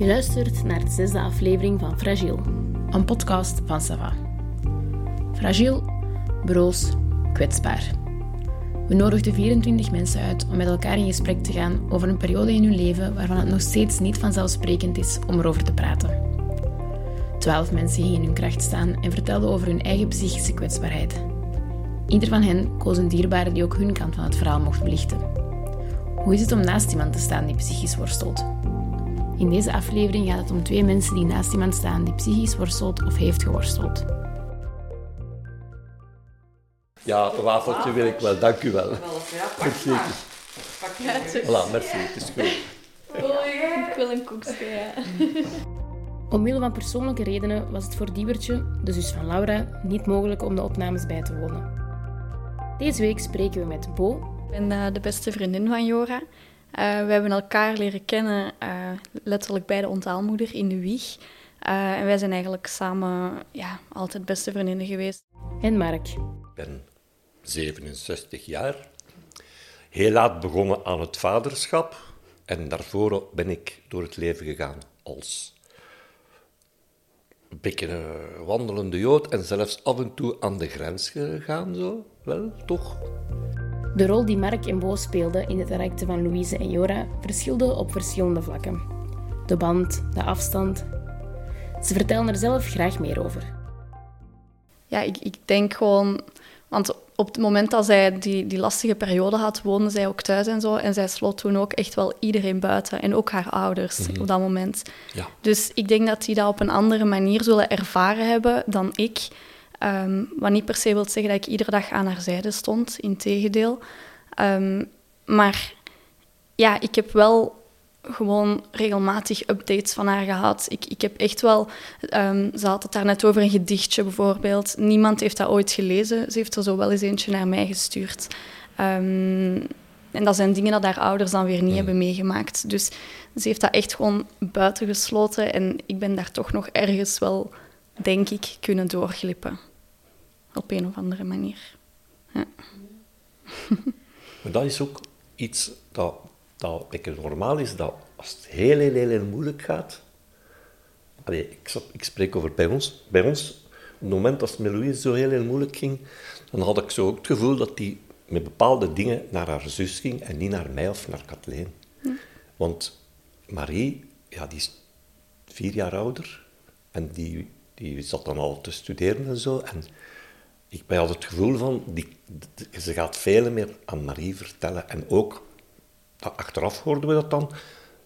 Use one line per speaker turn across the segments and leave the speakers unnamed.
Je luistert naar de zesde aflevering van Fragiel, een podcast van Sava. Fragiel, broos, kwetsbaar. We nodigden 24 mensen uit om met elkaar in gesprek te gaan over een periode in hun leven waarvan het nog steeds niet vanzelfsprekend is om erover te praten. Twaalf mensen gingen in hun kracht staan en vertelden over hun eigen psychische kwetsbaarheid. Ieder van hen koos een dierbare die ook hun kant van het verhaal mocht belichten. Hoe is het om naast iemand te staan die psychisch worstelt? In deze aflevering gaat het om twee mensen die naast iemand staan die psychisch worstelt of heeft geworsteld.
Ja, een wafeltje wil ik wel, dank u wel. Merci. Voilà, merci, het is goed.
Ik wil een koekje, ja.
Omwille van persoonlijke redenen was het voor Diebertje, de zus van Laura, niet mogelijk om de opnames bij te wonen. Deze week spreken we met Bo.
Ik ben eh, de beste vriendin van Jora. Eh, we hebben elkaar leren kennen, eh, letterlijk bij de onthaalmoeder in de wieg. Eh, en wij zijn eigenlijk samen ja, altijd beste vriendinnen geweest.
En Mark.
Ik ben 67 jaar. Heel laat begonnen aan het vaderschap. En daarvoor ben ik door het leven gegaan als een beetje een wandelende jood. En zelfs af en toe aan de grens gegaan, zo. Wel, toch?
De rol die Mark en Bo speelden in het karakter van Louise en Jora verschilde op verschillende vlakken. De band, de afstand. Ze vertellen er zelf graag meer over.
Ja, ik, ik denk gewoon... Want op het moment dat zij die, die lastige periode had, woonde zij ook thuis en zo. En zij sloot toen ook echt wel iedereen buiten. En ook haar ouders op dat moment.
Ja.
Dus ik denk dat die dat op een andere manier zullen ervaren hebben dan ik. Ehm, wat niet per se wil zeggen dat ik iedere dag aan haar zijde stond, integendeel. Ehm maar ja, ik heb wel gewoon regelmatig updates van haar gehad. Ik, ik heb echt wel... ehm, ze had het daar net over een gedichtje bijvoorbeeld. Niemand heeft dat ooit gelezen. Ze heeft er zo wel eens eentje naar mij gestuurd. En dat zijn dingen dat haar ouders dan weer niet hebben meegemaakt. Dus ze heeft dat echt gewoon buitengesloten. En ik ben daar toch nog ergens wel, denk ik, kunnen doorglippen. Op een of andere manier. Ja.
Maar dat is ook iets dat, dat een normaal is, dat als het heel, heel, heel, heel moeilijk gaat... Allee, ik, ik spreek over bij ons. Bij ons, op het moment dat het met Louise zo heel, heel moeilijk ging, dan had ik zo ook het gevoel dat die met bepaalde dingen naar haar zus ging en niet naar mij of naar Kathleen. Want Marie, ja, die is vier jaar ouder en die, die zat dan al te studeren en zo. En ik had het gevoel van, die, ze gaat veel meer aan Marie vertellen. En ook, dat achteraf hoorden we dat dan,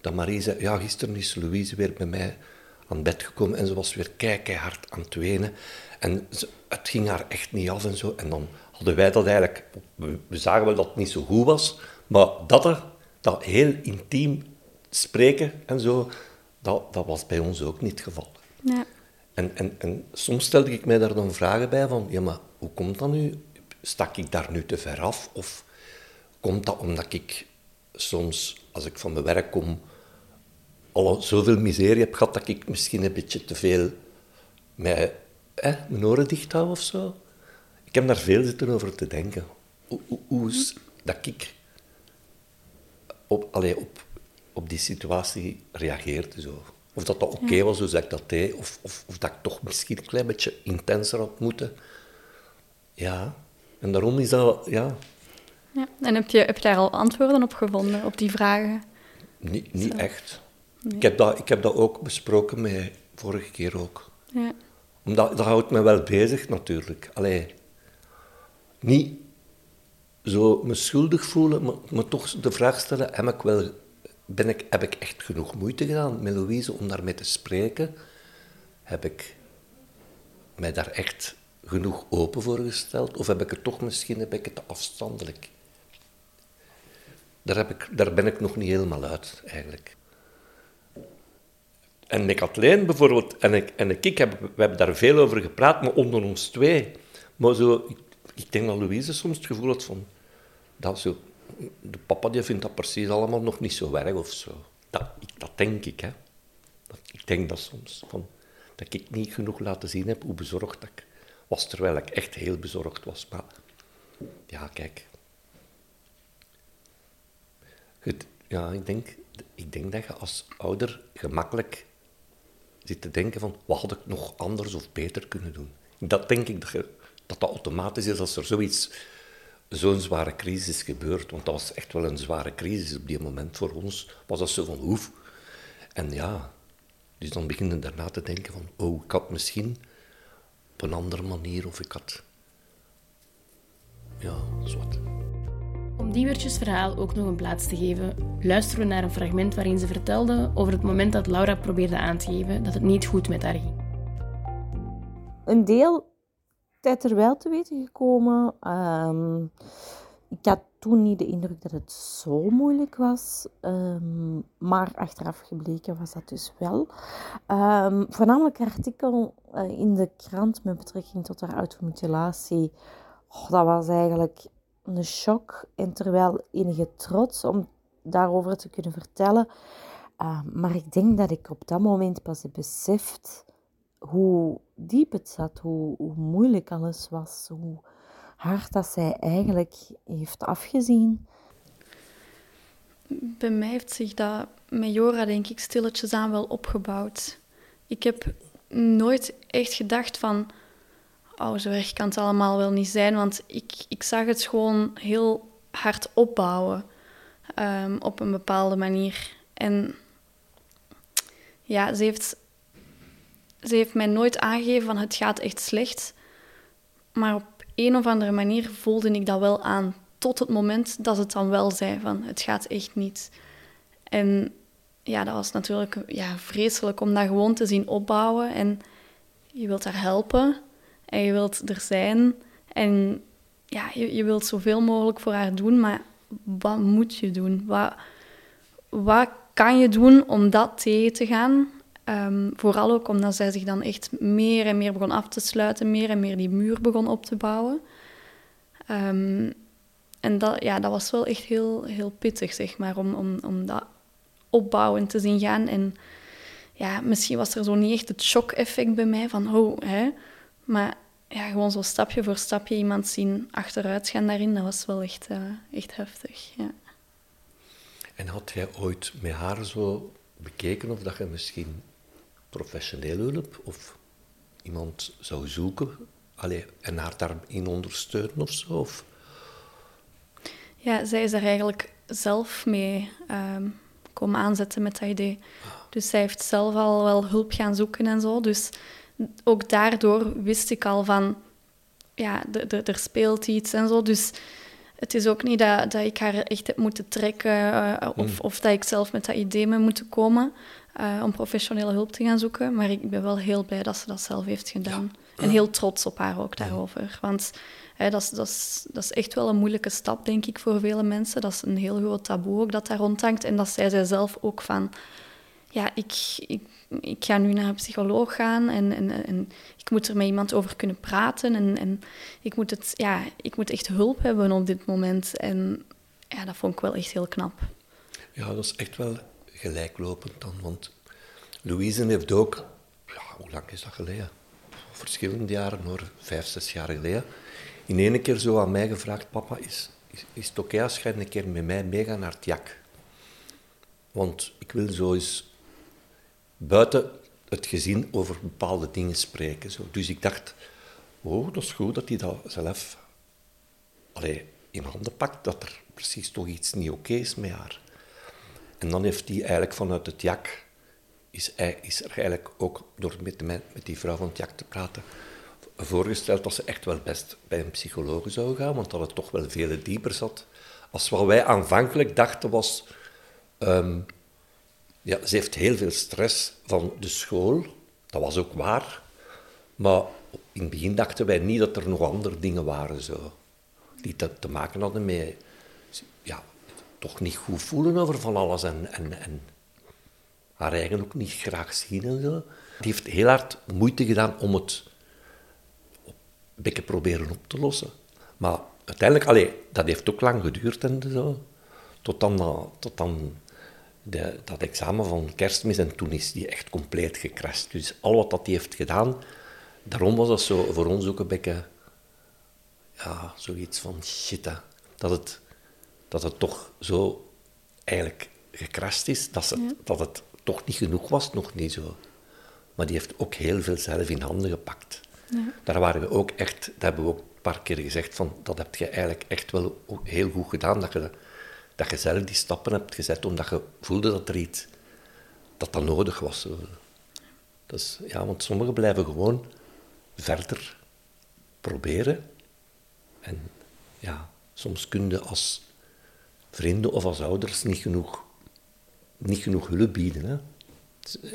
dat Marie zei, ja, gisteren is Louise weer bij mij aan bed gekomen en ze was weer keihard aan het wenen. En ze- het ging haar echt niet af en zo. En dan hadden wij dat eigenlijk, we, we zagen wel dat het niet zo goed was, maar dat er, dat heel intiem spreken en zo, dat, dat was bij ons ook niet het geval.
Ja.
En, en, en soms stelde ik mij daar dan vragen bij van, ja, maar hoe komt dat nu? Stak ik daar nu te ver af? Of komt dat omdat ik soms, als ik van mijn werk kom, al zoveel miserie heb gehad dat ik misschien een beetje te veel mij, hè, mijn oren dicht hou of zo? Ik heb daar veel zitten over te denken. Hoe, hoe, hoe is dat ik op, allee, op, op die situatie reageerde zo. Of dat dat oké was hoe ik dat deed, of, of, of dat ik toch misschien een klein beetje intenser had moeten. Ja, en daarom is dat, ja,
Ja. En heb je, heb je daar al antwoorden op gevonden, op die vragen?
niet, niet echt. Ik, heb dat, ik heb dat ook besproken met vorige keer ook.
Ja.
Omdat, dat houdt me wel bezig natuurlijk. Allee, niet zo me schuldig voelen, maar, maar toch de vraag stellen, heb ik, wel, ben ik, heb ik echt genoeg moeite gedaan met Louise om daarmee te spreken? Heb ik mij daar echt genoeg open voor gesteld? Of heb ik er toch misschien een beetje te afstandelijk? Daar, heb ik, daar ben ik nog niet helemaal uit, eigenlijk. En met Kathleen bijvoorbeeld, en ik, en ik heb, we hebben daar veel over gepraat, maar onder ons twee. Maar zo, ik, ik denk dat Louise soms het gevoel had van, dat zo, de papa die vindt dat precies allemaal nog niet zo erg of zo. Dat, ik, dat denk ik, hè. Ik denk dat soms, van, dat ik niet genoeg laten zien heb hoe bezorgd dat ik was, terwijl ik echt heel bezorgd was. Maar ja, kijk. Het, ja, ik denk, ik denk dat je als ouder gemakkelijk zit te denken van, wat had ik nog anders of beter kunnen doen? Dat denk ik dat dat, dat automatisch is als er zoiets, zo'n zware crisis gebeurt. Want dat was echt wel een zware crisis op die moment voor ons. Was dat zo van, hoef. En ja, dus dan begin je daarna te denken van, oh, ik had misschien op een andere manier of ik had... Ja, zwart.
Om Diewertjes verhaal ook nog een plaats te geven, luisteren we naar een fragment waarin ze vertelde over het moment dat Laura probeerde aan te geven dat het niet goed met haar ging.
Een deel tijd er wel te weten gekomen. Ehm, ik had toen niet de indruk dat het zo moeilijk was, ehm, maar achteraf gebleken was dat dus wel. Um, voornamelijk artikel uh, in de krant met betrekking tot haar automutilatie. Oh, dat was eigenlijk een shock en terwijl enige trots om daarover te kunnen vertellen. Uh, maar ik denk dat ik op dat moment pas beseft hoe diep het zat, hoe, hoe moeilijk alles was, hoe hard dat zij eigenlijk heeft afgezien.
Bij mij heeft zich dat met Jora, denk ik, stilletjes aan wel opgebouwd. Ik heb nooit echt gedacht van, oh, zo erg kan het allemaal wel niet zijn, want ik, ik zag het gewoon heel hard opbouwen um, op een bepaalde manier. En ja, ze heeft, ze heeft mij nooit aangegeven van het gaat echt slecht, maar op een of andere manier voelde ik dat wel aan. Tot het moment dat het dan wel zei van het gaat echt niet. En ja, dat was natuurlijk ja, vreselijk om dat gewoon te zien opbouwen. En je wilt haar helpen en je wilt er zijn. En ja, je, je wilt zoveel mogelijk voor haar doen, maar wat moet je doen? Wat, wat kan je doen om dat tegen te gaan? Um, vooral ook omdat zij zich dan echt meer en meer begon af te sluiten, meer en meer die muur begon op te bouwen. Um, en dat, ja, dat was wel echt heel, heel pittig, zeg maar, om, om, om dat opbouwen te zien gaan. En ja, misschien was er zo niet echt het shock-effect bij mij van, oh, hè. Maar ja, gewoon zo stapje voor stapje iemand zien achteruit gaan daarin, dat was wel echt, uh, echt heftig, ja.
En had jij ooit met haar zo bekeken of dat je misschien professionele hulp of iemand zou zoeken allee, en haar daarin ondersteunen of zo? Of?
Ja, zij is er eigenlijk zelf mee um, komen aanzetten met dat idee. Ah. Dus zij heeft zelf al wel hulp gaan zoeken en zo. Dus ook daardoor wist ik al van, ja, er speelt iets en zo. Dus het is ook niet dat, dat ik haar echt heb moeten trekken uh, of, mm. of dat ik zelf met dat idee mee moet komen uh, om professionele hulp te gaan zoeken. Maar ik ben wel heel blij dat ze dat zelf heeft gedaan. En heel trots op haar ook daarover. Want hè, dat, is, dat, is, dat is echt wel een moeilijke stap, denk ik, voor vele mensen. Dat is een heel groot taboe ook dat daar rondhangt. En dat zei zij zelf ook van... Ja, ik, ik, ik ga nu naar een psycholoog gaan en, en, en ik moet er met iemand over kunnen praten. En, en ik, moet het, ja, ik moet echt hulp hebben op dit moment. En ja, dat vond ik wel echt heel knap.
Ja, dat is echt wel gelijklopend dan. Want Louise heeft ook, ja, hoe lang is dat geleden? Verschillende jaren, hoor, vijf, zes jaar geleden. In één keer zo aan mij gevraagd: Papa, is, is, is het oké als jij een keer met mij meegaat naar het jak? Want ik wil zo eens buiten het gezin over bepaalde dingen spreken. Zo. Dus ik dacht: Oh, dat is goed dat hij dat zelf allee, in handen pakt, dat er precies toch iets niet oké is met haar. En dan heeft hij eigenlijk vanuit het jak, is, is er eigenlijk ook door met, met die vrouw van het jak te praten, voorgesteld dat ze echt wel best bij een psycholoog zou gaan, want dat het toch wel veel dieper zat. Als wat wij aanvankelijk dachten was, ehm, ja, ze heeft heel veel stress van de school, dat was ook waar, maar in het begin dachten wij niet dat er nog andere dingen waren zo, die te, te maken hadden ja, toch niet goed voelen over van alles en, en, en haar eigen ook niet graag zien en zo. Die heeft heel hard moeite gedaan om het een proberen op te lossen. Maar uiteindelijk, allee, dat heeft ook lang geduurd en zo. Tot dan, tot dan de, dat examen van kerstmis en toen is die echt compleet gecrashed. Dus al wat dat die heeft gedaan, daarom was dat zo voor ons ook een beetje, ja, zoiets van shit, hè. dat het dat het toch zo eigenlijk gecrashed is, dat, ze, dat het toch niet genoeg was, nog niet zo. Maar die heeft ook heel veel zelf in handen gepakt. Ja. Daar waren we ook echt, dat hebben we ook een paar keer gezegd, van, dat heb je eigenlijk echt wel heel goed gedaan, dat je, dat je zelf die stappen hebt gezet, omdat je voelde dat er iets, dat dat nodig was. Dus, ja, want sommigen blijven gewoon verder proberen. En ja, soms kun je als vrienden of als ouders niet genoeg, niet genoeg hulp bieden. Hè.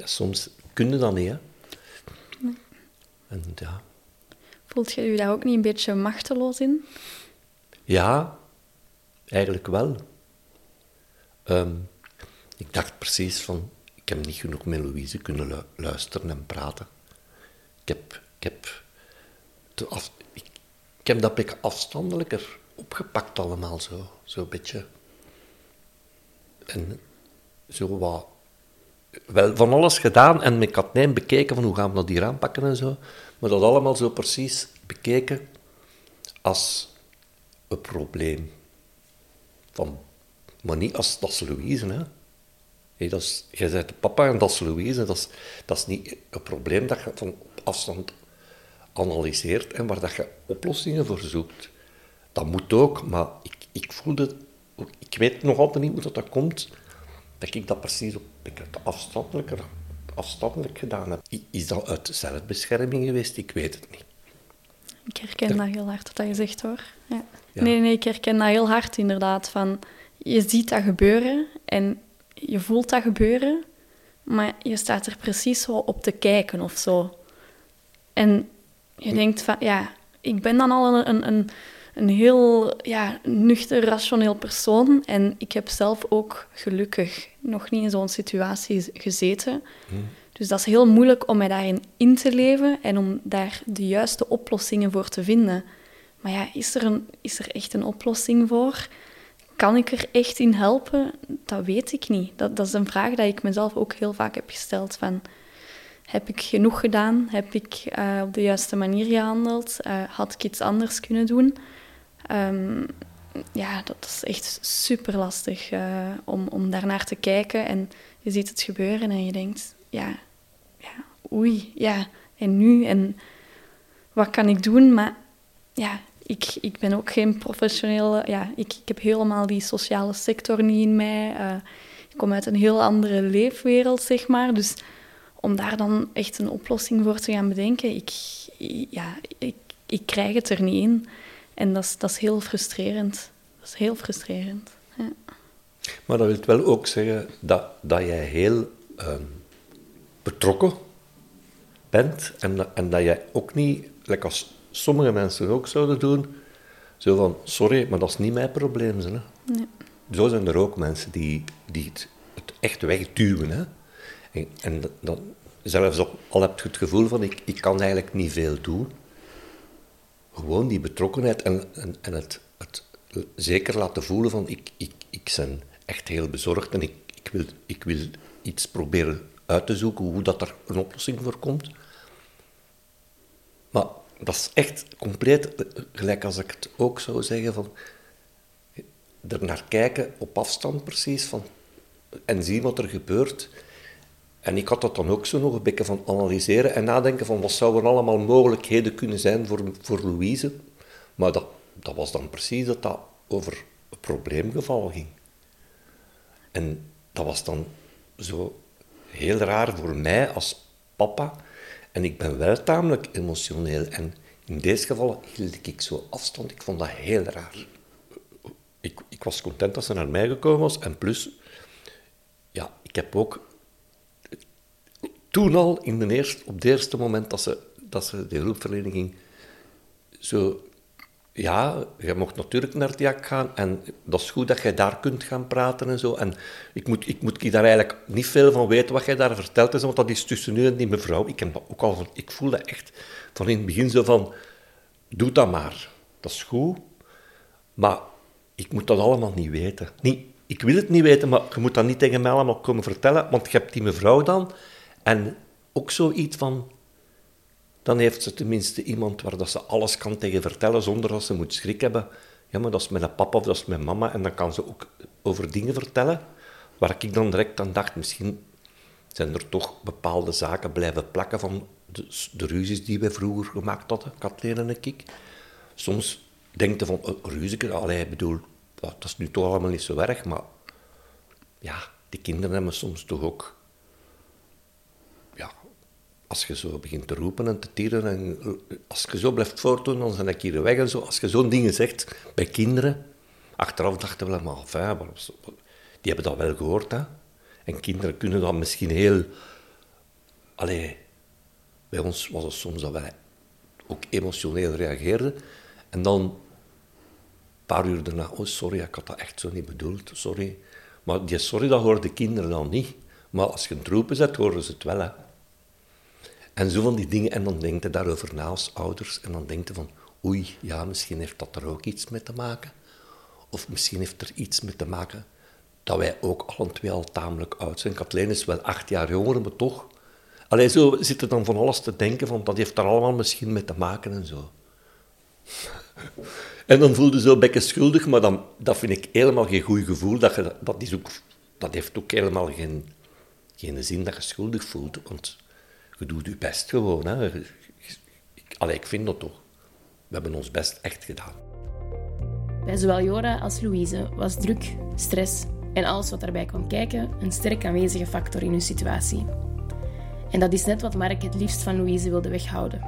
Soms kun je dat niet. Hè. En, ja.
Voelt je je daar ook niet een beetje machteloos in?
Ja, eigenlijk wel. Ehm, ik dacht precies van, ik heb niet genoeg met Louise kunnen luisteren en praten. Ik heb, ik heb, af, ik, ik, heb dat beetje afstandelijker opgepakt allemaal, zo, zo een beetje. En zo wat, wel van alles gedaan en met Katnijn bekeken van hoe gaan we dat hier aanpakken en zo. Maar dat allemaal zo precies bekeken als een probleem. Van, maar niet als, dat is Louise, hè. Dat jij bent de papa en dat is Louise. Dat is, dat is niet een probleem dat je van afstand analyseert en waar dat je oplossingen voor zoekt. Dat moet ook, maar ik, ik voelde... Ik weet nog altijd niet hoe dat, dat komt, dat ik dat precies op ik afstandelijker, afstandelijk gedaan heb. Is dat uit zelfbescherming geweest? Ik weet het niet.
Ik herken dat heel hard, wat je zegt hoor. Ja. Nee, nee, ik herken dat heel hard inderdaad. Van, je ziet dat gebeuren en je voelt dat gebeuren, maar je staat er precies zo op te kijken of zo. En je denkt van, ja, ik ben dan al een, een, een heel ja, nuchter, rationeel persoon. En ik heb zelf ook gelukkig nog niet in zo'n situatie gezeten. Hmm. Dus dat is heel moeilijk om mij daarin in te leven en om daar de juiste oplossingen voor te vinden. Maar ja, is er, een, is er echt een oplossing voor? Kan ik er echt in helpen? Dat weet ik niet. Dat, dat is een vraag die ik mezelf ook heel vaak heb gesteld. Van, heb ik genoeg gedaan? Heb ik uh, op de juiste manier gehandeld? Uh, had ik iets anders kunnen doen? Um, ja, dat is echt super lastig uh, om, om daarnaar te kijken. En je ziet het gebeuren en je denkt, ja, ja, oei, ja, en nu? En wat kan ik doen? Maar ja, ik, ik ben ook geen professionele... Ja, ik, ik heb helemaal die sociale sector niet in mij. Uh, ik kom uit een heel andere leefwereld, zeg maar. Dus om daar dan echt een oplossing voor te gaan bedenken, ik, ja, ik, ik krijg het er niet in. En dat is, dat is heel frustrerend. Dat is heel frustrerend. Ja.
Maar dat wil wel ook zeggen dat, dat jij heel ehm, betrokken bent en, en dat jij ook niet, like als sommige mensen ook zouden doen, zo van, sorry, maar dat is niet mijn probleem. Hè? Nee. Zo zijn er ook mensen die, die het, het echt wegduwen. Hè? En, en dan, zelfs al heb je het gevoel van, ik, ik kan eigenlijk niet veel doen, gewoon die betrokkenheid en, en, en het, het, zeker laten voelen van ik, ik, ik ben echt heel bezorgd en ik, ik, wil, ik wil iets proberen uit te zoeken hoe dat er een oplossing voor komt. Maar dat is echt compleet, gelijk als ik het ook zou zeggen, van er naar kijken op afstand precies van, en zien wat er gebeurt. En ik had dat dan ook zo nog een beetje van analyseren en nadenken van wat zouden allemaal mogelijkheden kunnen zijn voor, voor Louise. Maar dat, dat was dan precies dat dat over een probleemgeval ging. En dat was dan zo heel raar voor mij als papa. En ik ben wel tamelijk emotioneel. En in deze geval hield ik zo afstand. Ik vond dat heel raar. Ik, ik was content dat ze naar mij gekomen was. En plus, ja, ik heb ook toen al, in de eerste, op het eerste moment dat ze, dat ze de hulpverlening ging, zo... Ja, je mocht natuurlijk naar het jak gaan en dat is goed dat jij daar kunt gaan praten en zo. En ik moet, ik moet daar eigenlijk niet veel van weten wat jij daar vertelt, want dat is tussen u en die mevrouw. Ik, heb ook al, ik voelde echt van in het begin zo van, doe dat maar. Dat is goed, maar ik moet dat allemaal niet weten. Niet, ik wil het niet weten, maar je moet dat niet tegen mij allemaal komen vertellen, want je hebt die mevrouw dan en ook zoiets van, dan heeft ze tenminste iemand waar dat ze alles kan tegen vertellen zonder dat ze moet schrik hebben. Ja, maar dat is mijn papa of dat is mijn mama en dan kan ze ook over dingen vertellen. waar ik dan direct aan dacht, misschien zijn er toch bepaalde zaken blijven plakken van de, de ruzies die we vroeger gemaakt hadden, Kathleen en ik. Soms denk je van, uh, ruzie, bedoel, dat is nu toch allemaal niet zo erg, maar ja, die kinderen hebben soms toch ook... Als je zo begint te roepen en te tieren en eh, als je zo blijft voortdoen, dan zijn ik hier weg en zo. Als je zo'n dingen zegt bij kinderen, achteraf dachten we allemaal, enfin, die hebben dat wel gehoord, hè. En kinderen kunnen dan misschien heel... Allee, bij ons was het soms dat wij ook emotioneel reageerden. En dan, een paar uur daarna, oh sorry, ik had dat echt zo niet bedoeld, sorry. Maar die sorry, dat hoorden de kinderen dan niet. Maar als je een troepen zet, horen ze het wel. Hè. En zo van die dingen. En dan denkt je daarover na als ouders. En dan denkt je van, oei, ja, misschien heeft dat er ook iets mee te maken. Of misschien heeft er iets mee te maken dat wij ook alle twee al tamelijk oud zijn. Kathleen is wel acht jaar jonger, maar toch. Alleen zo zit er dan van alles te denken, van dat heeft daar allemaal misschien mee te maken en zo. en dan voelde je zo beetje schuldig, maar dan, dat vind ik helemaal geen goed gevoel. Dat, je, dat, is ook, dat heeft ook helemaal geen, geen zin dat je schuldig voelt, want je doet je best gewoon. Hè. Ik, allee, ik vind dat toch. We hebben ons best echt gedaan.
Bij zowel Jora als Louise was druk, stress en alles wat daarbij kwam kijken een sterk aanwezige factor in hun situatie. En dat is net wat Mark het liefst van Louise wilde weghouden.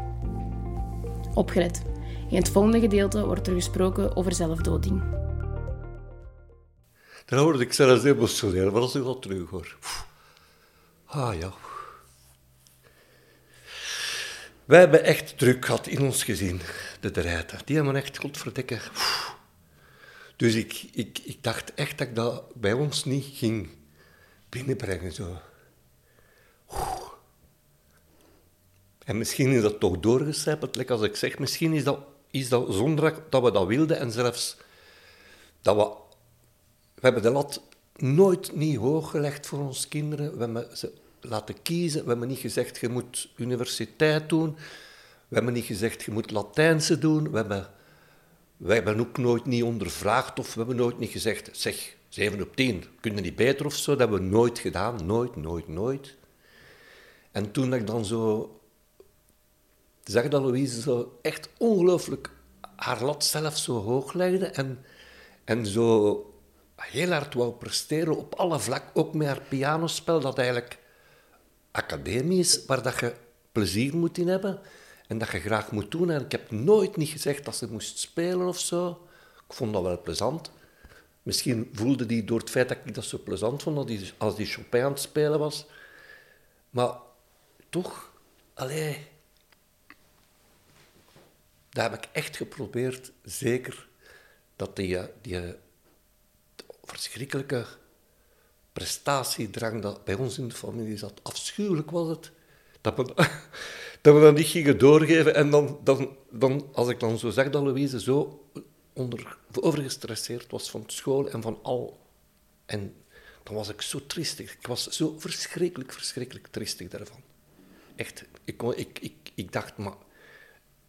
Opgelet. In het volgende gedeelte wordt er gesproken over zelfdoding.
Dan hoorde ik zelfs emotioneel, maar als ik wat terug hoor. Ah ja. Wij hebben echt druk gehad in ons gezin, de drijten. Die hebben echt, godverdikke... Dus ik, ik, ik dacht echt dat ik dat bij ons niet ging binnenbrengen. Zo. En misschien is dat toch doorgecijpeld, like als ik zeg. Misschien is dat, is dat zonder dat we dat wilden en zelfs dat we... We hebben de lat nooit niet hoog gelegd voor onze kinderen. We laten kiezen. We hebben niet gezegd, je moet universiteit doen. We hebben niet gezegd, je moet Latijnse doen. We hebben wij hebben ook nooit niet ondervraagd of we hebben nooit niet gezegd, zeg, 7 op 10, kun je niet beter of zo? Dat hebben we nooit gedaan, nooit, nooit, nooit. En toen ik dan zo zag dat Louise zo echt ongelooflijk haar lat zelf zo hoog legde en, en zo heel hard wou presteren op alle vlakken, ook met haar pianospel, dat eigenlijk academisch, waar dat je plezier moet in hebben en dat je graag moet doen. En ik heb nooit niet gezegd dat ze moest spelen of zo. Ik vond dat wel plezant. Misschien voelde die door het feit dat ik dat zo plezant vond, dat als die Chopin aan het spelen was. Maar toch, allee, daar heb ik echt geprobeerd, zeker, dat die, die verschrikkelijke prestatiedrang dat bij ons in de familie zat, afschuwelijk was het, dat we, dat niet gingen doorgeven. En dan, dan, dan, als ik dan zo zeg dat Louise zo onder, overgestresseerd was van school en van al... En dan was ik zo triestig. Ik was zo verschrikkelijk, verschrikkelijk triestig daarvan. Echt. Ik, ik, ik, ik dacht, maar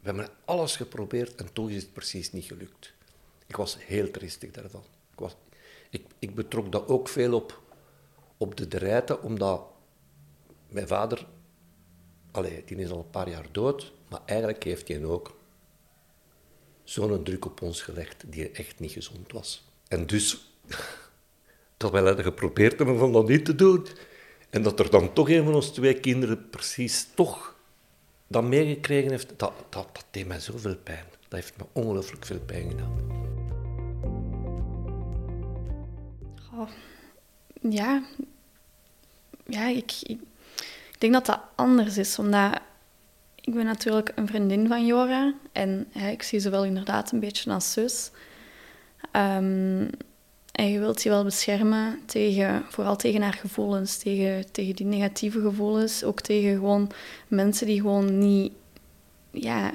we hebben alles geprobeerd en toch is het precies niet gelukt. Ik was heel triestig daarvan. Ik, was, ik, ik betrok dat ook veel op, op de drijten, omdat mijn vader Allee, die is al een paar jaar dood, maar eigenlijk heeft hij ook zo'n druk op ons gelegd die echt niet gezond was. En dus, wij hadden geprobeerd hebben van dat niet te doen, en dat er dan toch een van onze twee kinderen precies toch dat meegekregen heeft, dat, dat, dat deed mij zoveel pijn. Dat heeft me ongelooflijk veel pijn gedaan.
Oh, ja, ja ik, ik denk dat dat anders is, omdat ik ben natuurlijk een vriendin van Jora en ik zie ze wel inderdaad een beetje als zus. Um, en je wilt je wel beschermen tegen, vooral tegen haar gevoelens, tegen, tegen die negatieve gevoelens, ook tegen gewoon mensen die gewoon niet, ja,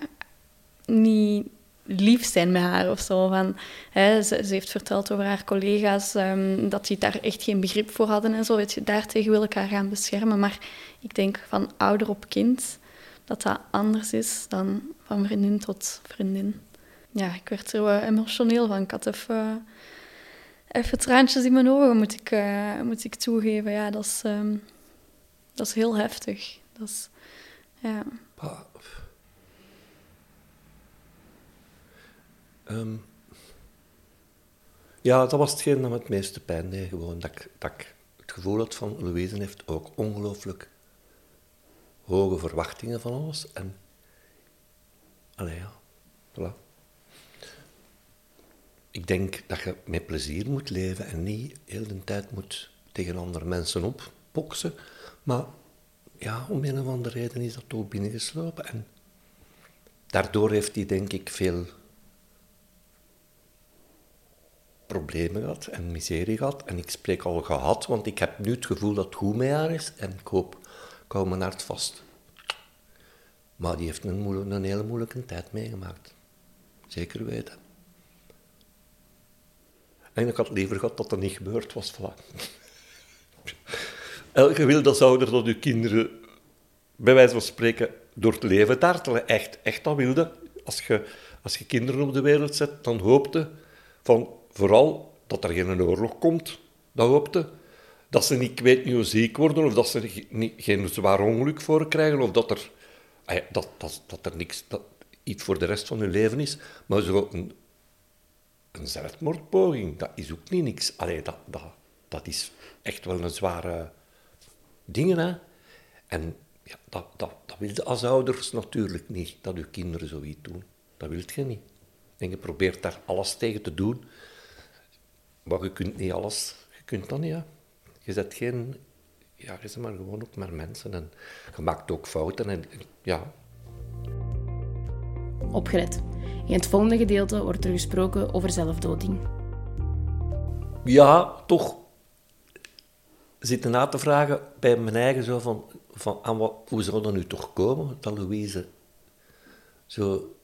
niet lief zijn met haar of zo. Van, hè, ze, heeft verteld over haar collega's um, dat die daar echt geen begrip voor hadden en zo. Weet je, daartegen wil ik haar gaan beschermen. Maar ik denk van ouder op kind dat dat anders is dan van vriendin tot vriendin. Ja, ik werd er wel emotioneel van. Ik had even, even traantjes in mijn ogen, moet ik, uh, moet ik toegeven. Ja, dat is, um, dat is heel heftig. Dat is, ja.
Um, ja, dat was hetgeen dat me het meeste pijn deed. Gewoon dat ik, dat het gevoel had van Louise heeft ook ongelooflijk hoge verwachtingen van ons. En, allee ja, voilà. Ik denk dat je met plezier moet leven en niet heel de tijd moet tegen andere mensen opboksen. Maar ja, om een of andere reden is dat toch binnengeslopen. En daardoor heeft hij denk ik veel problemen gehad en miserie gehad. En ik spreek al gehad, want ik heb nu het gevoel dat het goed met haar is. En ik hoop, ik hou mijn vast. Maar die heeft een, hele moeilijke tijd meegemaakt. Zeker weten. En ik had liever gehad dat dat niet gebeurd was. Voilà. Elke wil dat ouder dat uw kinderen, bij wijze van spreken, door het leven dartelen. Echt, echt dat wilde. Als je, als je kinderen op de wereld zet, dan hoopte van vooral dat er geen oorlog komt. Dat hoopte. Dat ze niet, ik weet ziek worden, of dat ze geen zwaar ongeluk voor krijgen, of dat er, ah dat, dat, dat er niks, dat iets voor de rest van hun leven is. Maar zo een, een zelfmoordpoging, dat is ook niet niks. Allee, dat, dat, dat is echt wel een zware ding, hè. En ja, dat, dat, dat wil je als ouders natuurlijk niet, dat je kinderen zoiets doen. Dat wilt je niet. En je probeert daar alles tegen te doen. Maar je kunt niet alles. Je kunt dat niet, ja. Je zet geen... Ja, je bent maar gewoon ook maar mensen. En je maakt ook fouten. En ja.
Opgelet. In het volgende gedeelte wordt er gesproken over zelfdoding.
Ja, toch zitten na te vragen bij mijn eigen zo van, van aan wat, hoe zou dat nu toch komen dat Louise zo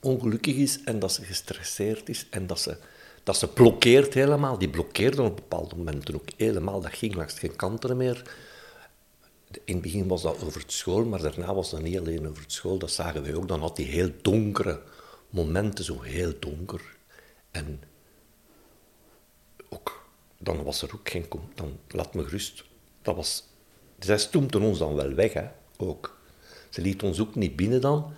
ongelukkig is en dat ze gestresseerd is en dat ze, dat ze blokkeert helemaal. Die blokkeerde op bepaalde momenten ook helemaal. Dat ging langs geen kanten meer. In het begin was dat over het school, maar daarna was dat niet alleen over het school. Dat zagen wij ook. Dan had hij heel donkere momenten, zo heel donker. En ook, dan was er ook geen... Dan laat me gerust. Dat was, zij stoemte ons dan wel weg, hè, ook. Ze liet ons ook niet binnen dan.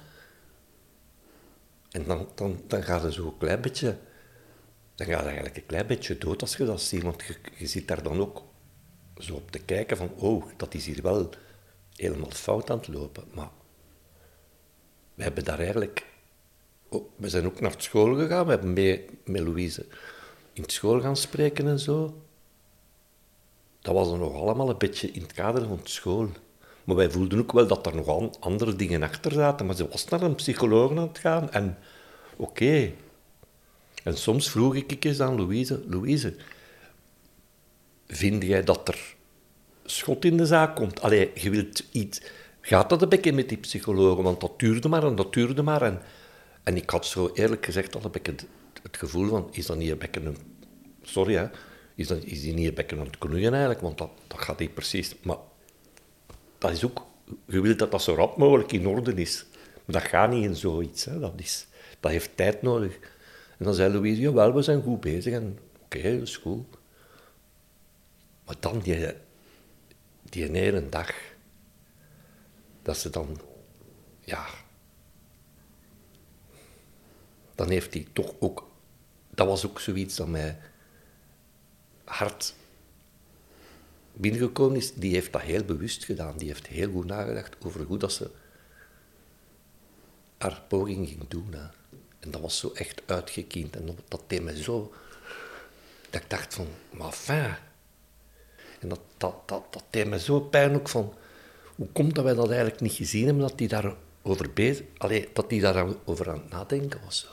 En dan, dan, dan gaat zo een klein beetje... Dan gaat het eigenlijk een klein beetje dood als je dat ziet. Want je, zit daar dan ook zo op te kijken van... Oh, dat is hier wel helemaal fout aan het lopen. Maar we hebben daar eigenlijk... Oh, we zijn ook naar school gegaan. We hebben mee, met Louise in school gaan spreken en zo. Dat was dan nog allemaal een beetje in het kader van school. Maar wij voelden ook wel dat er nog andere dingen achter zaten. Maar ze was naar een psycholoog aan het gaan. En oké. En soms vroeg ik eens aan Louise... Louise, vind jij dat er schot in de zaak komt? Allee, je wilt iets... Gaat dat een beetje met die psychologen? Want dat duurde maar en dat duurde maar. En, en ik had zo eerlijk gezegd al een beetje het, gevoel van... Is dat niet een beetje een... Sorry, hè. Is, dat, is die niet een beetje aan het knoeien eigenlijk? Want dat, dat gaat niet precies... Maar dat is ook, je wilt dat dat zo rap mogelijk in orde is. Maar dat gaat niet in zoiets. Hè. Dat, is, dat heeft tijd nodig. En dan zei Louise, jawel, we zijn goed bezig. En oké, okay, dat is goed. Maar dan die, die dag, dat ze dan, ja, dan heeft hij toch ook, dat was ook zoiets dat mij hard binnengekomen is, die heeft dat heel bewust gedaan. Die heeft heel goed nagedacht over hoe dat ze haar poging ging doen. En dat was zo echt uitgekiend. En dat deed me zo... Dat ik dacht van, maar fijn. En dat, dat, dat, dat deed me zo pijn ook van... Hoe komt dat wij dat eigenlijk niet gezien hebben, dat die daarover bezig... Allee, dat die daarover aan het nadenken was. Zo.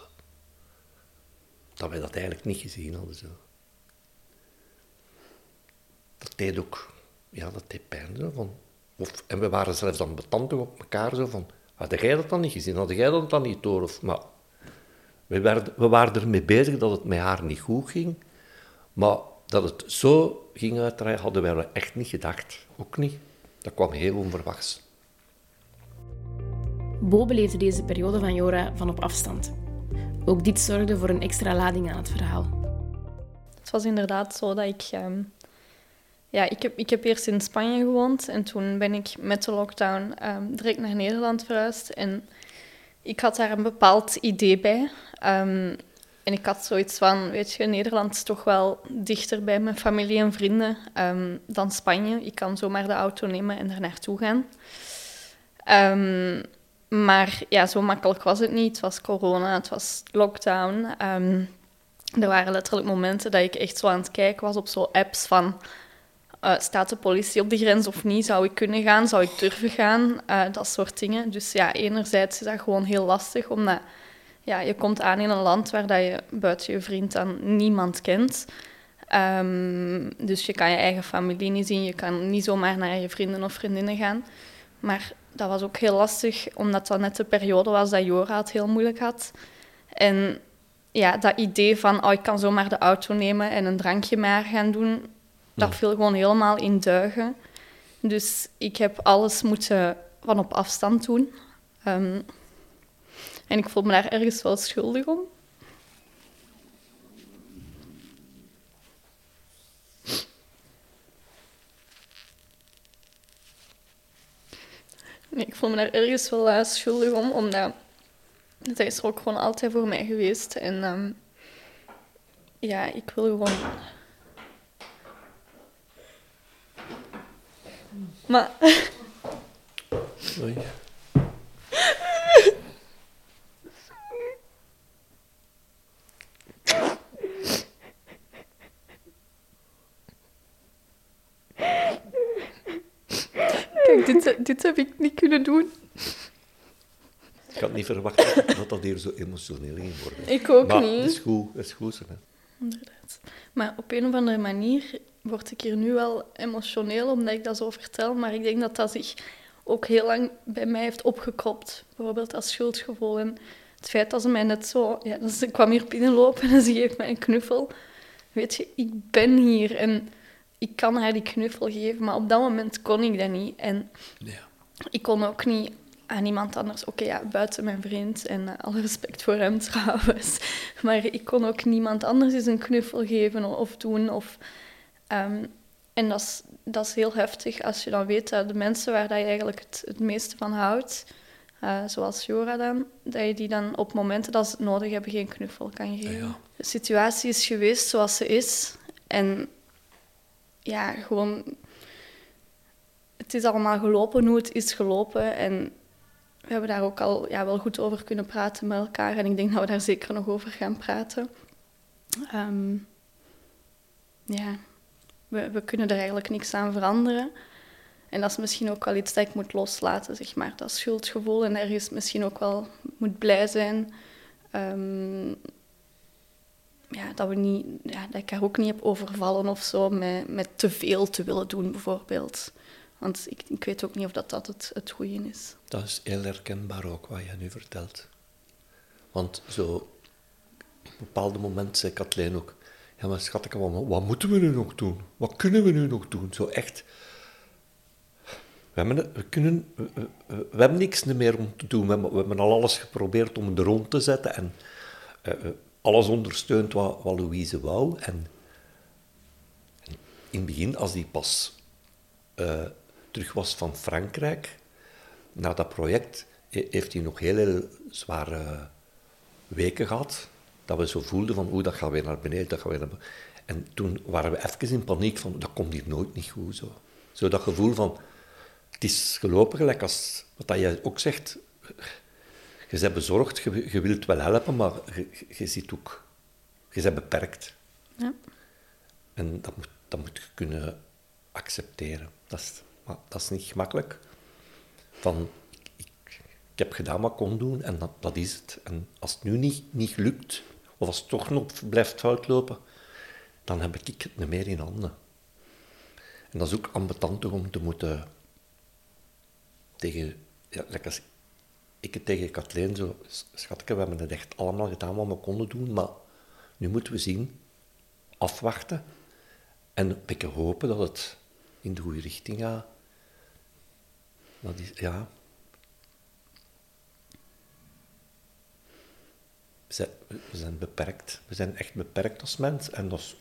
Dat wij dat eigenlijk niet gezien hadden. Zo dat deed ook, ja, dat deed pijn. Zo, van, en we waren zelfs dan betandig op elkaar, zo van, had jij dat dan niet gezien? Had jij dat dan niet door? Of, maar we, werden, we waren ermee bezig dat het met haar niet goed ging, maar dat het zo ging uitdraaien, hadden wij echt niet gedacht. Ook niet. Dat kwam heel onverwachts.
Bo beleefde deze periode van Jora van op afstand. Ook dit zorgde voor een extra lading aan het verhaal
was inderdaad zo dat ik... ehm, ja, ik heb, ik heb eerst in Spanje gewoond en toen ben ik met de lockdown ehm, direct naar Nederland verhuisd. En ik had daar een bepaald idee bij. Ehm, en ik had zoiets van, weet je, Nederland is toch wel dichter bij mijn familie en vrienden ehm, dan Spanje. Ik kan zomaar de auto nemen en er naartoe gaan. Ehm, maar ja, zo makkelijk was het niet. Het was corona, het was lockdown. Er waren letterlijk momenten dat ik echt zo aan het kijken was op zo apps van... eh, staat de politie op de grens of niet? Zou ik kunnen gaan? Zou ik durven gaan? Eh, dat soort dingen. Dus ja, enerzijds is dat gewoon heel lastig, omdat ja, je komt aan in een land waar dat je buiten je vriend dan niemand kent. Ehm, dus je kan je eigen familie niet zien, je kan niet zomaar naar je vrienden of vriendinnen gaan. Maar dat was ook heel lastig, omdat dat net de periode was dat Jora het heel moeilijk had. En ja, dat idee van, oh, ik kan zomaar de auto nemen en een drankje maar gaan doen, dat viel gewoon helemaal in duigen. Dus ik heb alles moeten van op afstand doen. Ehm, en ik voel me daar ergens wel schuldig om. Nee, ik voel me daar ergens wel eh, schuldig om, omdat zij is er ook gewoon altijd voor mij geweest. En ehm, ja, ik wil gewoon... Maar kijk, dit, dit heb ik niet kunnen doen.
Ik had niet verwacht dat dat hier zo emotioneel ging worden.
Ik ook
maar
niet.
het is goed, het is goed. Hè.
Inderdaad. Maar op een of andere manier word ik hier nu wel emotioneel omdat ik dat zo vertel. Maar ik denk dat dat zich ook heel lang bij mij heeft opgekropt. Bijvoorbeeld als schuldgevoel. En het feit dat ze mij net zo... Ja, dat ze kwam hier binnenlopen en ze geeft mij een knuffel. Weet je, ik ben hier en ik kan haar die knuffel geven. Maar op dat moment kon ik dat niet. En
Ja.
ik kon ook niet aan iemand anders. Oké, ja, buiten mijn vriend en eh, alle respect voor hem trouwens. Maar ik kon ook niemand anders eens een knuffel geven of doen. Of, ehm, en dat is, dat is heel heftig als je dan weet dat de mensen waar dat je eigenlijk het, het meeste van houdt, eh, zoals Jora dan, dat je die dan op momenten dat ze het nodig hebben geen knuffel kan geven.
ja.
De situatie is geweest zoals ze is. En ja, gewoon het is allemaal gelopen hoe het is gelopen. En we hebben daar ook al ja, wel goed over kunnen praten met elkaar. En ik denk dat we daar zeker nog over gaan praten. Ehm, ja, we, we kunnen er eigenlijk niks aan veranderen. En dat is misschien ook wel iets dat ik moet loslaten, zeg maar. Dat schuldgevoel en ergens misschien ook wel moet blij zijn. Ehm, ja, dat, we niet, ja, dat ik haar ook niet heb overvallen of zo met, met te veel te willen doen, bijvoorbeeld. Want ik, ik weet ook niet of dat, dat het, het goede is.
Dat is heel herkenbaar ook wat je nu vertelt. Want zo, op een bepaald moment zei Kathleen ook, ja maar schat, wat, wat moeten we nu nog doen? Wat kunnen we nu nog doen? Zo echt, we hebben, we kunnen, we, hebben niks meer om te doen. We hebben, hebben al alles geprobeerd om er rond te zetten en eh, eh, alles ondersteund wat, wat Louise wou. En, in het begin, als die pas eh, terug was van Frankrijk, na dat project, he- heeft hij nog heel, heel zware weken gehad. Dat we zo voelden van, oeh, dat gaat weer naar beneden, dat gaat weer naar beneden. En toen waren we even in paniek van, dat komt hier nooit niet goed. Zo, zo dat gevoel van, het is gelopen gelijk als, wat dat jij ook zegt, je bent bezorgd, je, je wilt wel helpen, maar je, je ziet ook, je bent beperkt.
Ja.
En dat moet, dat moet je kunnen accepteren. Dat is, maar dat is niet gemakkelijk. Van, ik, ik, ik heb gedaan wat ik kon doen en dat, dat is het. En als het nu niet, niet lukt, of als het toch nog blijft fout lopen, dan heb ik het niet meer in handen. En dat is ook ambetant om te moeten tegen, ja, als ik het tegen Kathleen zo, schatke, we hebben het echt allemaal gedaan wat we konden doen, maar nu moeten we zien, afwachten en een beetje hopen dat het in de goede richting gaat. Dat is, ja. We zijn, beperkt. We zijn echt beperkt als mens en dat is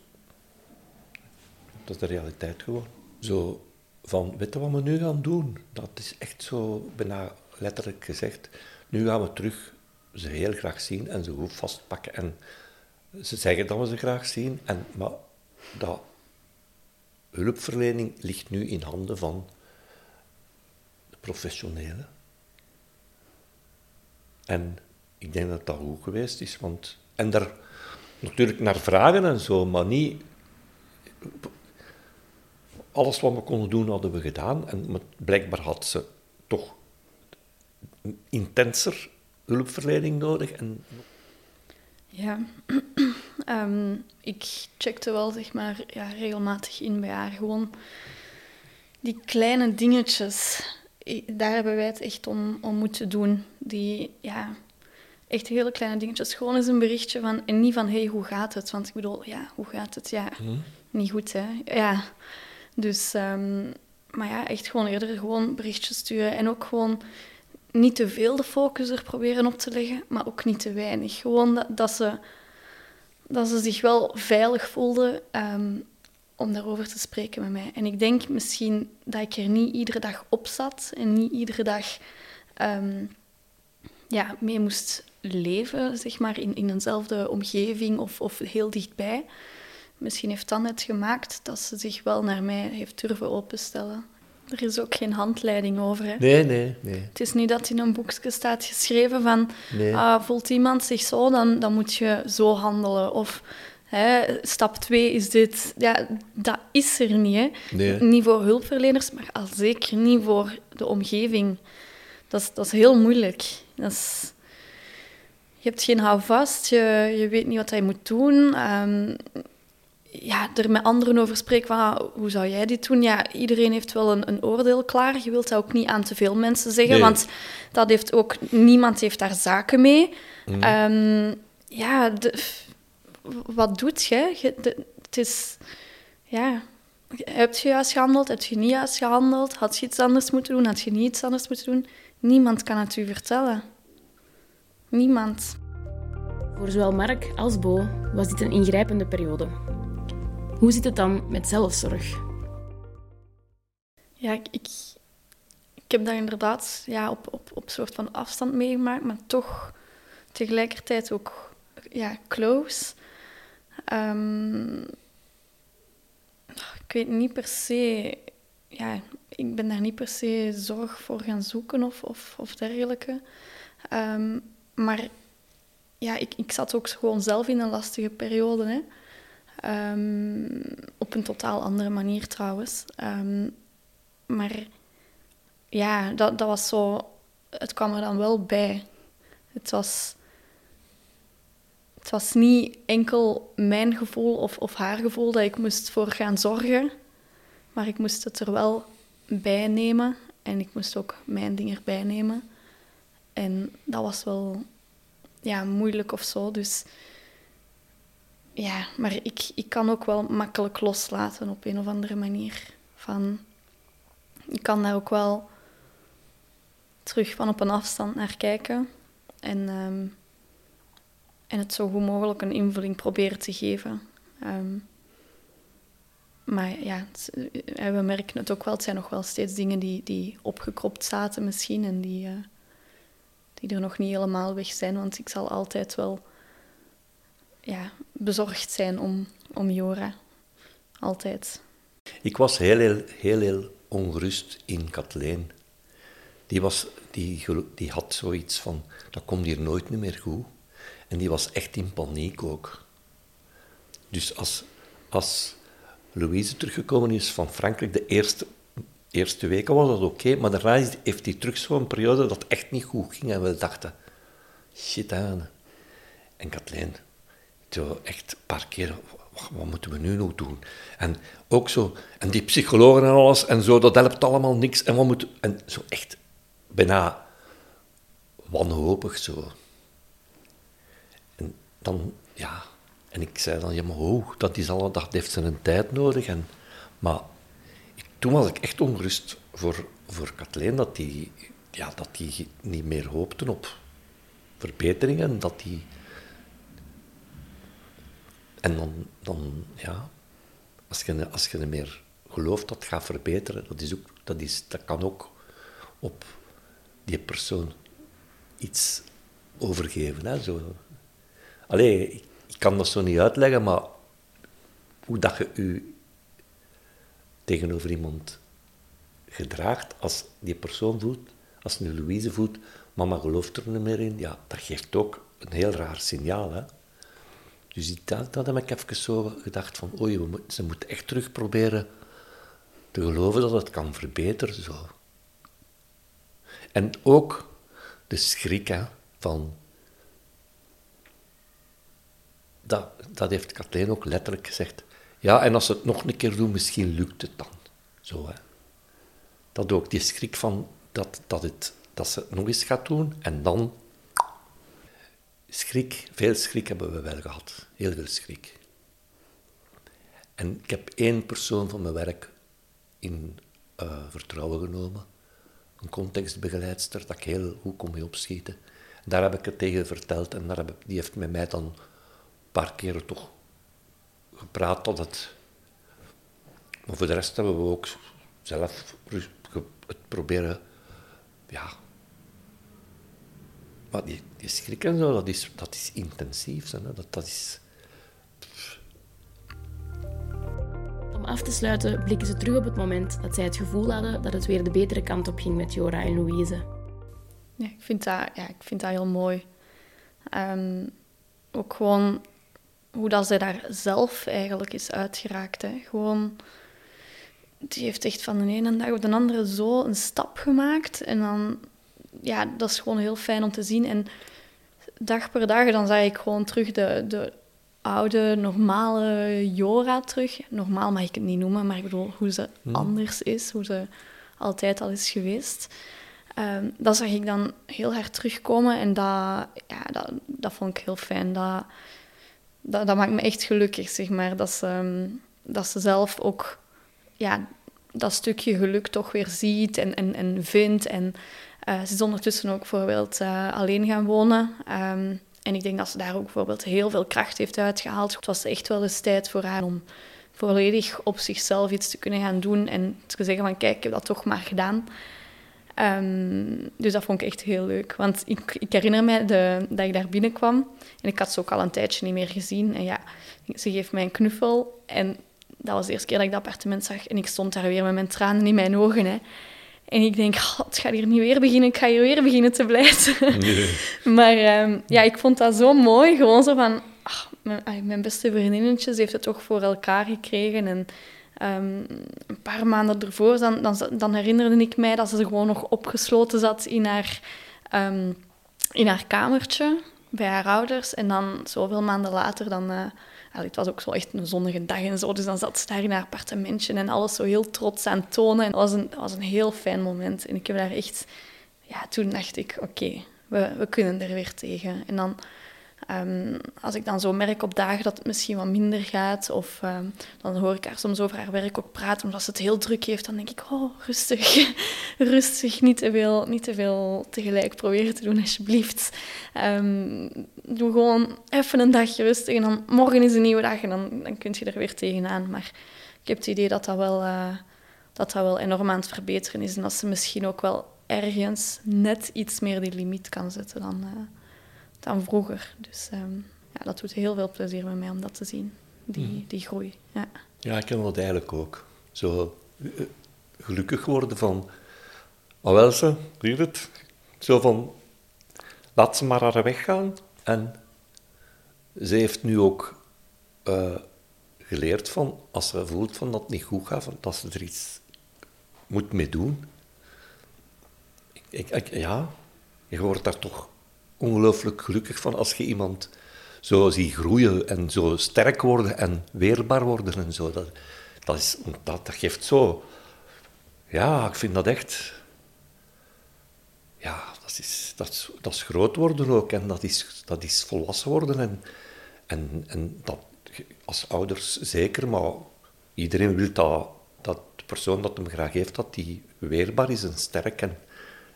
dat is de realiteit gewoon. Zo van, weet je wat we nu gaan doen? Dat is echt zo, bijna letterlijk gezegd. Nu gaan we terug ze heel graag zien en ze goed vastpakken. En ze zeggen dat we ze graag zien, en, maar dat hulpverlening ligt nu in handen van de professionelen. En ik denk dat dat goed geweest is, want... En daar natuurlijk naar vragen en zo, maar niet... Alles wat we konden doen, hadden we gedaan. En blijkbaar had ze toch intenser hulpverlening nodig. En...
Ja, ehm, ik checkte wel zeg maar, ja, regelmatig in bij haar. Gewoon die kleine dingetjes, daar hebben wij het echt om, om moeten doen. Die, ja, echt hele kleine dingetjes. Gewoon eens een berichtje van, en niet van, hey, hoe gaat het? Want ik bedoel, ja, hoe gaat het? Ja, mhm. niet goed, hè? Ja, dus, um, maar ja, echt gewoon eerder gewoon berichtjes sturen. En ook gewoon niet te veel de focus er proberen op te leggen, maar ook niet te weinig. Gewoon dat, dat ze, dat ze zich wel veilig voelden um, om daarover te spreken met mij. En ik denk misschien dat ik er niet iedere dag op zat en niet iedere dag um, ja, mee moest leven, zeg maar, in, in eenzelfde omgeving of, of heel dichtbij. Misschien heeft dat net gemaakt dat ze zich wel naar mij heeft durven openstellen. Er is ook geen handleiding over. Hè?
Nee, nee, nee.
Het is niet dat in een boekje staat geschreven van... Nee. Ah, voelt iemand zich zo, dan, dan moet je zo handelen. Of hè, stap 2 is dit. Ja, dat is er niet. Hè? Nee. Niet voor hulpverleners, maar al zeker niet voor de omgeving. Dat is, dat is heel moeilijk. Dat is, je hebt geen houvast, je, je weet niet wat je moet doen. Um, ja, er met anderen over spreken van ah, hoe zou jij dit doen? Ja, iedereen heeft wel een, een oordeel klaar. Je wilt dat ook niet aan te veel mensen zeggen, want dat heeft ook, niemand heeft daar zaken mee. Mm. Um, ja, wat doet je? je het is, ja, heb je juist gehandeld? Heb je niet juist gehandeld? Had je iets anders moeten doen? Had je niet iets anders moeten doen? Niemand kan het u vertellen. Niemand.
Voor zowel Mark als Bo was dit een ingrijpende periode. Hoe zit het dan met zelfzorg?
Ja, ik, ik, ik heb dat inderdaad ja, op, op, op soort van afstand meegemaakt, maar toch tegelijkertijd ook ja, close. Um, ik weet niet per se, ja, ik ben daar niet per se zorg voor gaan zoeken of, of, of dergelijke. Um, maar ja, ik, ik zat ook gewoon zelf in een lastige periode. Hè. Um, op een totaal andere manier trouwens. Um, maar ja, dat, dat was zo. Het kwam er dan wel bij. Het was. Het was niet enkel mijn gevoel of, of haar gevoel dat ik moest voor gaan zorgen, maar ik moest het er wel bij nemen en ik moest ook mijn ding erbij nemen. En dat was wel ja, moeilijk of zo. Dus ja, maar ik, ik kan ook wel makkelijk loslaten op een of andere manier. Van, ik kan daar ook wel terug van op een afstand naar kijken. En, ehm, en het zo goed mogelijk een invulling proberen te geven. Ehm, maar ja, eh, we merken het ook wel. Het zijn nog wel steeds dingen die, die opgekropt zaten misschien. En die, uh, die er nog niet helemaal weg zijn. Want ik zal altijd wel ja, bezorgd zijn om, om Jora. Altijd.
Ik was heel, heel, heel, ongerust in Kathleen. Die, was, die, die had zoiets van, dat komt hier nooit meer goed. En die was echt in paniek ook. Dus als, als Louise teruggekomen is van Frankrijk, de eerste, eerste weken was dat oké, maar daarna heeft hij terug zo'n periode dat echt niet goed ging. En we dachten, shit aan. En Kathleen, zo echt een paar keer, wat, moeten we nu nog doen? En ook zo, en die psychologen en alles, en zo, dat helpt allemaal niks. En wat moet, en zo echt bijna wanhopig zo. En dan, ja, en ik zei dan, ja maar hoe, dat is al, dat heeft zijn tijd nodig. En, maar toen was ik echt ongerust voor, voor Kathleen, dat die, ja, dat die niet meer hoopte op verbeteringen, dat die en dan, dan ja, als je, als je meer gelooft dat gaat verbeteren, dat, is ook, dat, is, dat kan ook op die persoon iets overgeven. Hè, zo. Allee, ik, ik kan dat zo niet uitleggen, maar hoe dat je u tegenover iemand gedraagt, als die persoon voelt, als nu Louise voelt, mama gelooft er niet meer in, ja, dat geeft ook een heel raar signaal. Hè? Dus dat, dat heb ik even zo gedacht van, oei, ze moet echt terug proberen te geloven dat het kan verbeteren. Zo. En ook de schrik hè, van... Dat, dat heeft Kathleen ook letterlijk gezegd. Ja, en als ze het nog een keer doen, misschien lukt het dan. Zo, hè. Dat ook, die schrik van dat, dat, het, dat ze het nog eens gaat doen en dan... Schrik, veel schrik hebben we wel gehad. Heel veel schrik. En ik heb één persoon van mijn werk in uh, vertrouwen genomen. Een contextbegeleidster, dat ik heel goed kon mee opschieten. daar heb ik het tegen verteld en daar heb die heeft met mij dan een paar keren toch gepraat tot het... Maar voor de rest hebben we ook zelf het proberen... Ja... Maar die, die schrik en zo, dat is, dat is intensief. Hè? Dat, dat is...
Om af te sluiten blikken ze terug op het moment dat zij het gevoel hadden dat het weer de betere kant op ging met Jora en Louise.
Ja, ik vind dat, ja, ik vind dat heel mooi. Um, ook gewoon hoe dat zij daar zelf eigenlijk is uitgeraakt. Hè. Gewoon, die heeft echt van de ene dag op de andere zo een stap gemaakt. En dan, ja, dat is gewoon heel fijn om te zien. En dag per dag, dan zag ik gewoon terug de, de oude, normale Jora terug. Normaal mag ik het niet noemen, maar ik bedoel hoe ze hmm. anders is, hoe ze altijd al is geweest. Um, dat zag ik dan heel hard terugkomen en dat, ja, dat, dat vond ik heel fijn. Dat, dat, dat maakt me echt gelukkig, zeg maar. Dat ze, ehm, dat ze zelf ook ja, dat stukje geluk toch weer ziet en, en, en vindt. En uh, ze is ondertussen ook bijvoorbeeld uh, alleen gaan wonen. Um, en ik denk dat ze daar ook bijvoorbeeld heel veel kracht heeft uitgehaald. Het was echt wel eens tijd voor haar om volledig op zichzelf iets te kunnen gaan doen en te zeggen van kijk, ik heb dat toch maar gedaan. Um, dus dat vond ik echt heel leuk. Want ik, ik herinner me de, dat ik daar binnenkwam en ik had ze ook al een tijdje niet meer gezien. En ja, ze geeft mij een knuffel en dat was de eerste keer dat ik dat appartement zag. En ik stond daar weer met mijn tranen in mijn ogen. Hè. En ik denk, oh, het gaat hier niet weer beginnen, ik ga hier weer beginnen te blijven. maar um, ja, ik vond dat zo mooi. Gewoon zo van, ach, mijn, mijn, beste vriendinnetjes heeft het toch voor elkaar gekregen. En um, een paar maanden ervoor, dan, dan, herinnerde ik mij dat ze gewoon nog opgesloten zat in haar, um, in haar kamertje bij haar ouders. En dan zoveel maanden later, dan... Uh, het was ook zo echt een zonnige dag en zo. Dus dan zat ze daar in haar appartementje en alles zo heel trots aan tonen. En dat was een, was een heel fijn moment. En ik heb daar echt... Ja, toen dacht ik, oké, we, we kunnen er weer tegen. En dan Ehm, als ik dan zo merk op dagen dat het misschien wat minder gaat, of ehm, dan hoor ik haar soms over haar werk ook praten, omdat ze het heel druk heeft, dan denk ik, oh, rustig, rustig, niet te veel, niet te veel tegelijk proberen te doen, alsjeblieft. Um, doe gewoon even een dagje rustig en dan morgen is een nieuwe dag en dan, dan kun je er weer tegenaan. Maar ik heb het idee dat dat wel, uh, dat dat wel enorm aan het verbeteren is en dat ze misschien ook wel ergens net iets meer die limiet kan zetten dan... Uh, dan vroeger. Dus ehm, ja, dat doet heel veel plezier met mij om dat te zien, die, mhm. die groei. Ja.
ja, ik ken dat eigenlijk ook. Zo eh, gelukkig worden van, oh wel ze, zie het? Zo van, laat ze maar haar weg gaan. En ze heeft nu ook uh, geleerd van, als ze voelt van dat het niet goed gaat, van, dat ze er iets moet mee doen. Ik, ik, ja, je wordt daar toch ongelooflijk gelukkig van als je iemand zo ziet groeien en zo sterk worden en weerbaar worden en zo. Dat, dat, is, dat, geeft zo... Ja, ik vind dat echt... Ja, dat is, dat dat is groot worden ook en dat is, dat is volwassen worden. En, en, en dat als ouders zeker, maar iedereen wil dat, dat de persoon dat hem graag heeft, dat die weerbaar is en sterk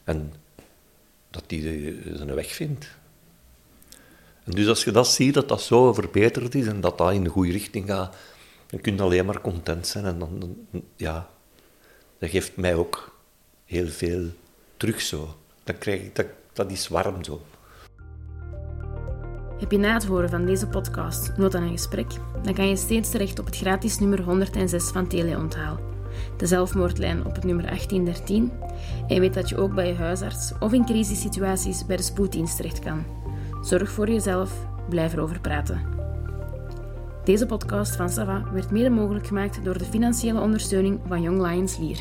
en dat die zijn weg vindt. En dus als je dat ziet, dat dat zo verbeterd is en dat dat in de goede richting gaat, dan kun je alleen maar content zijn. En dan, ja, dat geeft mij ook heel veel terug zo. Dan krijg ik, dat, dat is warm zo.
Heb je na het horen van deze podcast nood aan een gesprek? Dan kan je steeds terecht op het gratis nummer 106 van Teleonthaal. De zelfmoordlijn op het nummer 1813. En weet dat je ook bij je huisarts of in crisissituaties bij de spoeddienst terecht kan. Zorg voor jezelf, blijf erover praten. Deze podcast van Sava werd mede mogelijk gemaakt door de financiële ondersteuning van Young Lions Lier.